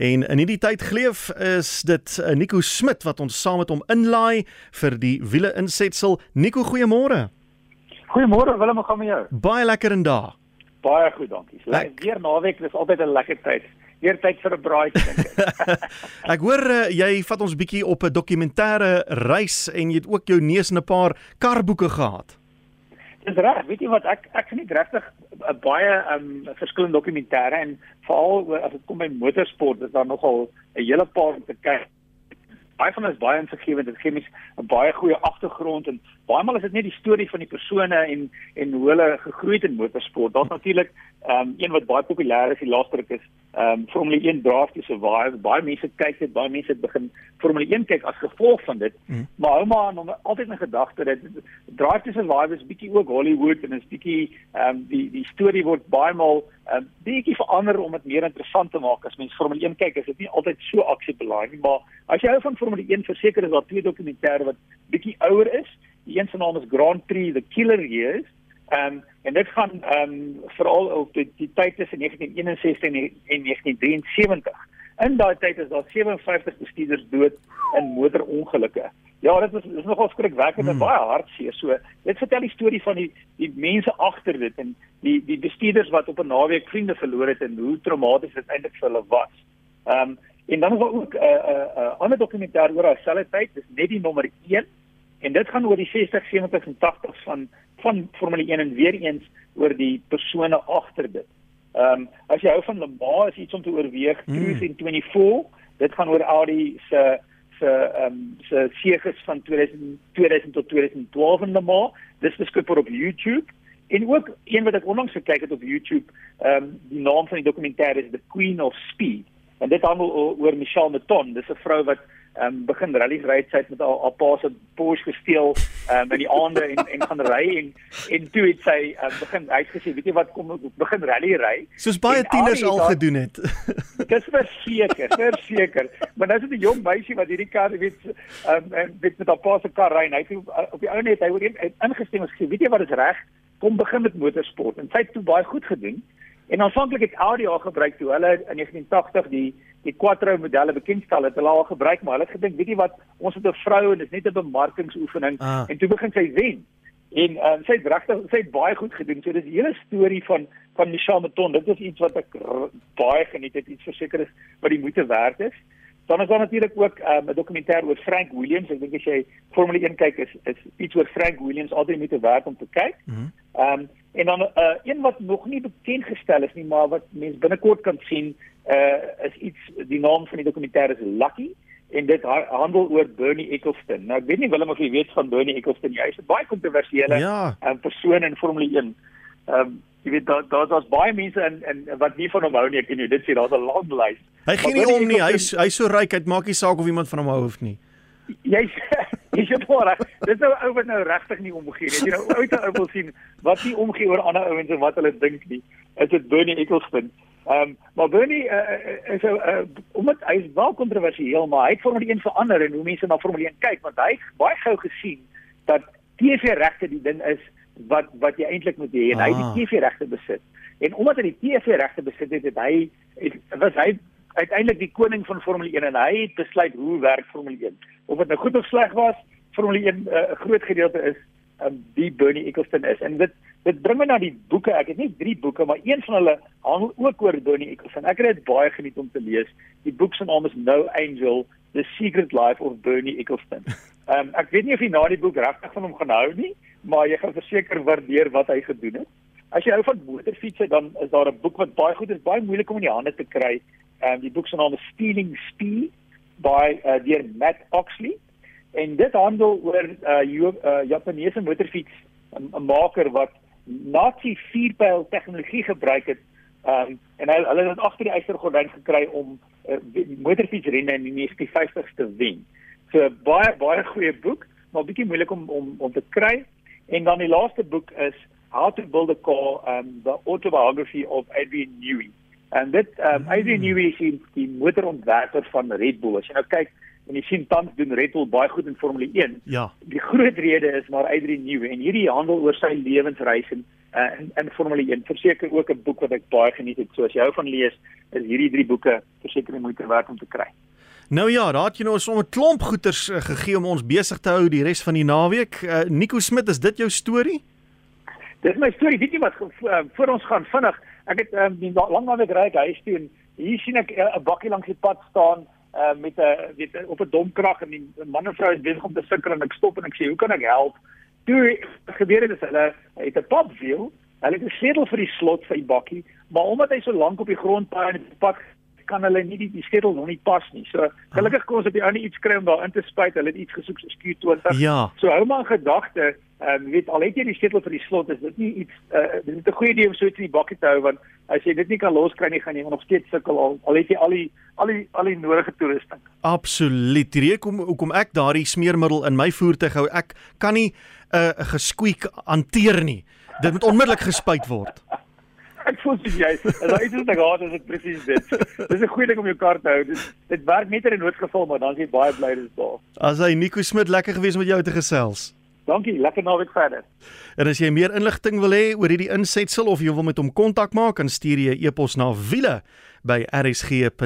En in hierdie tyd geleef is dit uh, Nico Smit wat ons saam met hom inlaai vir die wiele insetsel. Nico, goeiemôre. Goeiemôre Willem, hoe gaan met jou? Baie lekker en daar. Baie goed, dankie. So, weer naweek, dis altyd 'n lekker tyd. Weer tyd vir 'n braaitjie dink ek. ek hoor uh, jy vat ons bietjie op 'n dokumentêre reis en jy het ook jou neus in 'n paar karboeke gehad. Dis reg, weet jy wat ek ek geniet regtig baie um verskillende dokumentêre en veral as dit kom by motorsport, is daar nogal 'n hele paar om te kyk baie van is baie insiggewend dit gee mens 'n baie goeie agtergrond en baie maal is dit net die storie van die persone en en hoe hulle gegroei het in motorsport. Daar's natuurlik ehm um, een wat baie populêr is, die laaste ruk is ehm um, Formule 1 Drive to Survive. Baie mense kyk dit, baie mense begin Formule 1 kyk as gevolg van dit. Mm. Maar hou maar aan om altyd in gedagte dat Drive to Survive is bietjie ook Hollywood en is bietjie ehm um, die die storie word baie maal ehm um, bietjie verander om dit meer interessant te maak. As mens Formule 1 kyk, is dit nie altyd so aksiebelaai nie, maar as jy hou van Formule 1, verseker is daar twee dokumentêre wat bietjie ouer is. Die een se naam is Grand Prix The Killer Years. Ehm um, en dit gaan ehm um, veral op die, die tyd tussen 1961 en 1973. In daai tyd is daar 57 bestuurders dood in motorongelukke. Ja, dit is is nogal skrikwekkend en hmm. baie hartseer. So, dit vertel die storie van die die mense agter dit en die die bestuurders wat op 'n naweek vriende verloor het en hoe traumaties dit eintlik vir hulle was. Ehm um, en dan is daar ook 'n uh, 'n uh, uh, ander dokumentêr oor dieselfde tyd, dis net die nommer 1 en dit gaan oor die 60, 70 en 80s van van Formule 1 en weer eens oor die persone agter dit. Ehm um, as jy hou van Le Mans is iets om te oorweeg, mm. Cruise in 24, dit gaan oor Audi se se ehm um, se seëges van 2000 2000 tot 2012 in Le Mans. Dis beskikbaar op YouTube. En ook een wat ek onlangs gekyk het op YouTube, ehm um, die naam van die dokumentêr is The Queen of Speed. En dit handel oor Michelle Meton. Dis 'n vrou wat ehm um, begin rallies ry het met haar haar pa se Porsche gesteel ehm um, in die aande en en gaan ry en en toe het sy um, begin hy het gesê weet jy wat kom begin rally ry. Soos baie tieners al daar, gedoen het. Dis verseker, verseker. Maar nou is dit 'n jong meisie wat hierdie kar weet ehm um, weet met haar pa se kar ry en hy het op die ou net hy word ingestem as gesê weet jy wat is reg? Kom begin met motorsport en sy het toe baie goed gedoen. En aanvanklik het Audi al gebruik toe hulle in 1980 die die quattro modelle bekendstel het hulle al gebruik maar hulle het gedink weet jy wat ons het 'n vrou en dit is net 'n bemarkingsoefening ah. en toe begin sy wen. En um, sy het regtig sy het baie goed gedoen. So dis die hele storie van van Michelle Meton. Dit is iets wat ek baie geniet het, iets verseker is wat die moeite werd is. Dan is daar natuurlik ook um, 'n dokumentêr oor Frank Williams. Ek dink as jy Formule 1 kyk is is iets oor Frank Williams altyd moeite werd om te kyk. Ehm mm um, en dan uh, een wat nog nie bekend gestel is nie, maar wat mense binnekort kan sien, uh is iets die naam van die dokumentêr is Lucky en dit handel oor Bernie Ecclestone. Nou ek weet nie Willem of jy weet van Bernie Ecclestone nie. Hy's 'n baie kontroversiële ja. um, persoon in Formule 1. Ehm um, jy weet daar daar's daar baie mense in in wat nie van hom hou nie. Ek ken jy dit sê daar's 'n lang lys. Hy gee nie om nie. Hy's hy's so ryk, dit maak nie saak of iemand van hom hou of nie. Jy's jy's op reg. Dis nou ou wat nou regtig nie omgee nie. Jy nou ou te ou wil sien wat nie omgee oor ander ouens en wat hulle dink nie. Is dit Bernie Ecclestone? Ehm um, maar Bernie uh, is 'n uh, omdat hy is wel kontroversieel, maar hy het Formule 1 verander en hoe mense na Formule 1 kyk, want hy het baie gou gesien dat TV-regte die ding is wat wat jy eintlik moet hê en ah. hy die ah. TV-regte besit. En omdat hy die TV-regte besit het, het hy het, was hy uiteindelik die koning van Formule 1 en hy het besluit hoe werk Formule 1. Of dit nou goed of sleg was, Formule 1 eh, 'n uh, groot gedeelte is um, die Bernie Ecclestone is. En dit dit bring my na die boeke. Ek het nie drie boeke, maar een van hulle handel ook oor Bernie Ecclestone. Ek het dit baie geniet om te lees. Die boek se naam is No Angel: The Secret Life of Bernie Ecclestone. Ehm um, ek weet nie of jy na die boek regtig van hom gaan hou nie, maar jy gaan verseker waardeer wat hy gedoen het. As jy hou van motorfietsse, dan is daar 'n boek wat baie goed is, baie moeilik om in die hande te kry. Ehm um, die boek se naam is Stealing Speed by uh, deur Matt Oxley en dit handel oor 'n uh, uh, Japaneese motorfiets 'n maker wat Nazi vierpyl tegnologie gebruik het um, en hy hulle het agter die eistergordyn gekry om uh, motorfietsrenne in die 1950s te wen. So baie baie goeie boek, maar bietjie moeilik om om om te kry. En dan die laaste boek is How to Build a Car um the Autobiography of Adrian Newey. En dit um Adrian Newey is die, die motorontwerper van Red Bull. As jy nou kyk en jy sien tans doen Red Bull baie goed in Formule 1. Ja. Die groot rede is maar Adrian Newey en hierdie handel oor sy lewensreis en uh, in in Formule 1. Verseker ook 'n boek wat ek baie geniet het. So as jy hou van lees, is hierdie drie boeke verseker die moeite werd om te kry. Nou ja, het jy nou sommer klomp goeters uh, gegee om ons besig te hou die res van die naweek. Uh, Nico Smit, is dit jou storie? Dis my storie. Weet jy wat uh, voor ons gaan vinnig. Ek het um, die lang naweek ry huis toe en hier sien ek 'n uh, bakkie langs die pad staan uh, met 'n weet op 'n domkrag en die man en vrou is besig om te sukkel en ek stop en ek sê hoe kan ek help? Toe gebeur dit is hulle het 'n popwiel, hulle het 'n sleutel vir die slot vir die bakkie, maar omdat hy so lank op die grond paai en die pad kan hulle nie die, die sleutel nog nie pas nie. So gelukkig kon ons op die ou net iets kry om daar in te spuit. Hulle het iets gesoek so Q20. Ja. So hou maar gedagte Ehm um, weet al het jy die sleutel vir die slot is dit nie iets uh, dit is 'n goeie idee om so iets in die bakkie te hou want as jy dit nie kan loskry nie gaan jy nog steeds sukkel al al het jy al die al die al die nodige toerusting. Absoluut. Die rede hoekom hoekom ek daardie smeermiddel in my voertuig hou, ek kan nie 'n uh, gesqueak hanteer nie. Dit moet onmiddellik gespuit word. Ek voel soos jy. As jy dit gehad het, is dit presies dit. Dis 'n goeie ding om jou kar te hou. Dit dit werk net in 'n noodgeval, maar dan is jy baie bly dis daar. As hy Nico Smit lekker gewees met jou te gesels. Dankie, lekker naweek verder. En as jy meer inligting wil hê oor hierdie insetsel of jy wil met hom kontak maak, dan stuur jy 'n e e-pos na wiele by rsg.co.za.